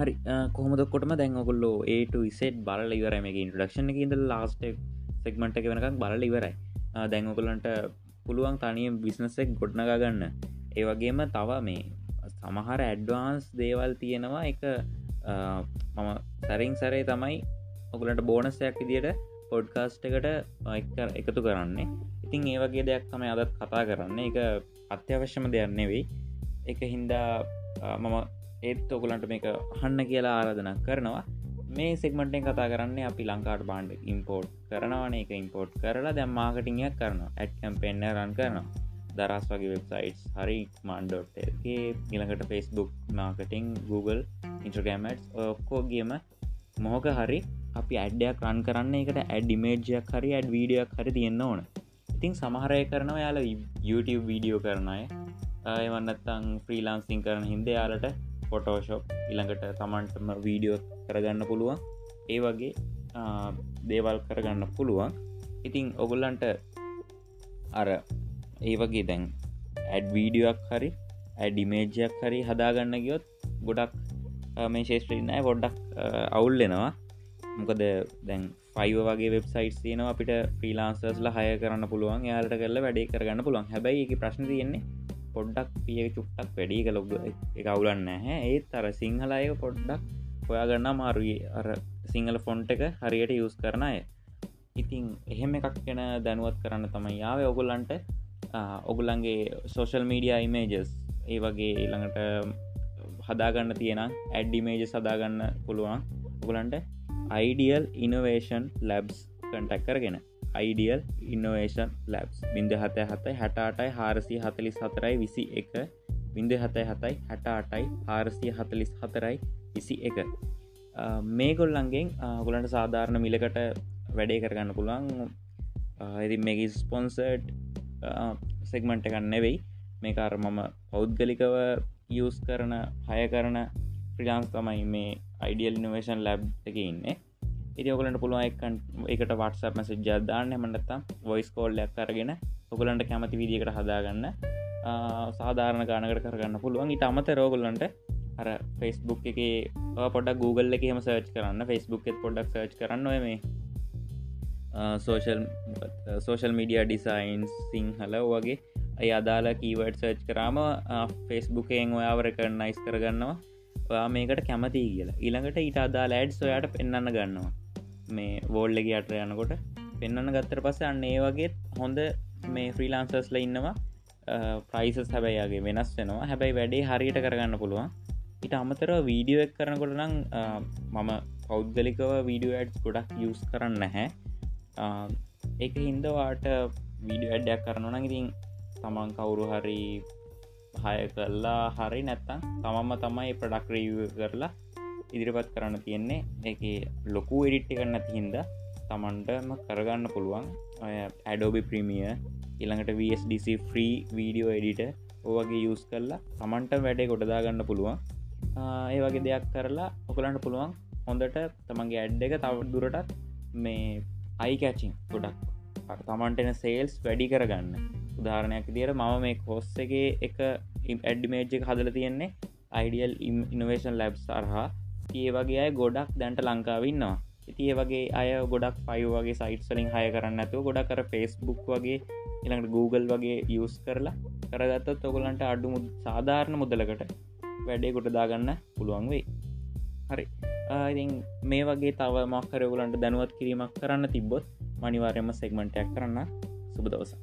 හරි කොහමදකොටම දැන්ඔකුල්ලෝ ඒට ඉසෙට් බල ඉවර මේ ඉන්ට්‍රක්ෂණ ඉද ලාස්ට සෙක්මට එක. වෙනකක් බලල ඉවරයි. දැන්ඔකුලන්ට පුළුවන් තනිය බිස්නසෙක් ගොඩ්නගා ගන්න. ඒවගේම තව මේ සමහර ඇඩ්වාන්ස් දේවල් තියෙනවා. එක මම සැරින් සැරේ තමයි ඔකුලට බෝනසයක් විදියට පොඩ්කාස්ට එකට එකතු කරන්නේ. ඉතින් ඒවගේ දෙයක් තම අදත් කතා කරන්න. එක අත්‍යවශ්‍යම දෙයක් නෙවෙයි. එක හින්දා මම ඒත් ඔකුලන්ට මේක හන්න කියලා ආරාධන කරනවා. මේ සෙක්මටෙන් කතා කරන්නේ අපි ලංකාට බාන්ඩ ඉම්පෝර්ට් කරනවන. එක ඉම්පෝර්ට් කරලා දැම් මාකටිංයක් කරනවා. ඇට්කම් පෙන්න්න රන් කරනවා. දරස් වගේ වෙබ්සයිටස් හරි මන්ඩෝට්ගේ ඉළඟට ෆෙස්බුක් මාකටිං Google ඉන්ට්‍රගෑමට් ඔක්කෝගේම මොහක හරි අපි ඇඩ්ඩයක් රන් කරන්න එකට ඇඩ් ඉමේජ්යක් හරි ඇඩ් වීඩියක් හරි තියෙන්න්න ඕන. ඉතින් සමහරය කරනවා යාල YouTube වීඩියෝ කරනය එවන්නත්තං ෆ්‍රීලාන්සිං කරන හින්ද යාලට ෆොටෝශොප් ඉළඟට තමන්ටම වීඩියෝ කරගන්න පුළුවන්. ඒ වගේ දේවල් කරගන්න පුළුවන්. ඉතිං ඔගුල්ලන්ට අර ඒ වගේ දැන් ඇඩ් වීඩියක් හරි ඇඩිමේජයක් හරි හදාගන්න ගියොත් ගොඩක් මේ ශේෂත්‍රනෑ පොඩ්ඩක් අවුල්ලෙනවා මොකද දැන් ෆයිව වගේ වෙබ්සයිට් තියෙන අපිට ෆ්‍රීලාන්සර්ස්ල හය කරන්න පුළුවන් යාලට කරල වැඩේ කරගන්න පුළුවන්. හැබැයි එක ප්‍රශ්න තියෙන්නේ පොඩ්ඩක් පිය චුට්ටක් වැඩි කලොග එක අවුලන්න හැ ඒත් අර සිංහලය පොඩ්ඩක් හොයාගන්න මාරුයි අර සිංහල ෆොන්ට එක හරියට යස් කරන අය. ඉතින් එහෙම එකක් ගැන දැනුවත් කරන්න තමයි යාව ඔගුල්ලන්ට ඔගුලන්ගේ සෝශල් මීඩිය ඉමේජස් ඒ වගේ ළඟට හදාගන්න තියෙන ඇඩ්ඩිමේජ සදාගන්න පුළුවන්. ඔගුලන්ට අයිඩියල් ඉනවේෂන් ලැබ්ස් කටක් කරගෙන. අයිඩියල් ඉන්නවේෂන් ලැබ්ස් බින්ද හතය හතයි හටාටයි හාරසිය හතලිස් හතරයි විසි එක බින්ද හතයි හතයි හටාටයි හාරසිය හතලිස් හතරයි විසි එක මේ ගොල්ලන්ගෙන් ගොලන්ට සාධාරණ මිලකට වැඩේ කරගන්න පුළුවන්. ඇති මේක ස්පොන්සර්ඩ් සෙක්මන්ට එකන්න වෙයි මේ කාර මම පෞද්ගලිකව යස් කරන හය කරන ප්‍රිලාන්ස් තමයි මේ අයිඩියල් ඉනවේෂන් ලැබ් එක ඉන්නේ. ඉති ඔකලට පුළුවන් එකට වටසක් මස ජදාන්න මටත්තම් වොයිස් කෝල්ලයක් කරගෙන ඔකලන්ට කැමති විදිකට හදාගන්න. සාධාරණ ගානකට කරගන්න පුළුවන්. ඉට අමත රෝගොල්ලන්ට අර ෆෙස්බුක් එක පොඩක් Google එකම සර්ච් කරන්න. ෆෙස්බුක් එත් පොඩක් සර්ච් කරන්න. ඔය මේ social social media designs Sinhala වගේ. අය අදාලා කීවඩ් සර්ච් කරාම ෆෙස්බුකෙන් ඔයාවර කරනයිස් කරගන්නවා. ඔයා මේකට කැමති කියලා. ඊළඟට ඊට අදාලා ඇඩ් සොයාට පෙන්න්න ගන්නවා. මේ වෝල්ලගේ අට යනකොට පෙන්න්න ගත්තර පස අන්න ඒ වගේ හොඳ මේ ෆ්‍රීලාන්සර්ස්ල ඉන්නවා. ප්‍රයිසස් හැබැයියාගේ වෙනස් වෙනවා. හැබැයි වැඩේ හරියට කරගන්න පුළුවන්. ඉට අමතර වීඩියෝ එක් කරනකොට නම් මම පෞද්ගලිකව වීඩියෝ ඇඩ් ගොඩක් යස් කරන්න හැ ඒක හින්දවාට වීඩිය ඇඩ්ඩයක් කරනන ඉතින් තමන් කවුරු හරි හය කරලා හරි නැත්තම් තමම්ම තමයි ප්‍රඩක් රීව කරලා ඉදිරිපත් කරන්න තියෙන්නේ එක ලොකු එඩිට්ටි කරන්න තිහින්ද තමන්ටම කරගන්න පුළුවන්. ඇඩෝබි ප්‍රමිය ඉළඟට VSDC ෆ්‍රී වීඩියෝ එඩිට ඕවගේ යස් කරලා තමන්ට වැඩේ ගොඩදාගන්න පුළුවන්. ඒ වගේ දෙයක් කරලා ඔකලන්ට පුළුවන් හොඳට තමන්ගේ ඇඩ් එක තව දුරටත් මේ අයිකැචින් ගොඩක්. තමන්ටෙන සේල්ස් වැඩි කරගන්න. උදාහරණයක් දිර මම මේ කොස්සගේ එක ඇඩ්ඩිමේජ් එක හදල තියෙන්නේ අයිඩියල් ඉනවේෂන් ලැබ් සරහා. ඒ වගේ අය ගොඩක් දැන්ට ලංකාවන්නවා ඉති ඒ වගේ අය ගොඩක් පයි වගේ සයිට්සලින් හය කරන්න ඇතු ගොඩක් කර ෆෙස්බුක් වගේ ඉළඟට Google වගේ යස් කරලා කරගත්තත් ඔගොලන්ට අඩු සාධාරණ මුදලකට වැඩේ ගොටදාගන්න පුළුවන් වෙයි. හරි. ඉතින් මේ වගේ තව මක්කරවලන්ට දැනුවත් කිරීමක් කරන්න තිබ්බොත් මනිවාර්යම සෙක්මටයක් කරන්න. සුබ දවසා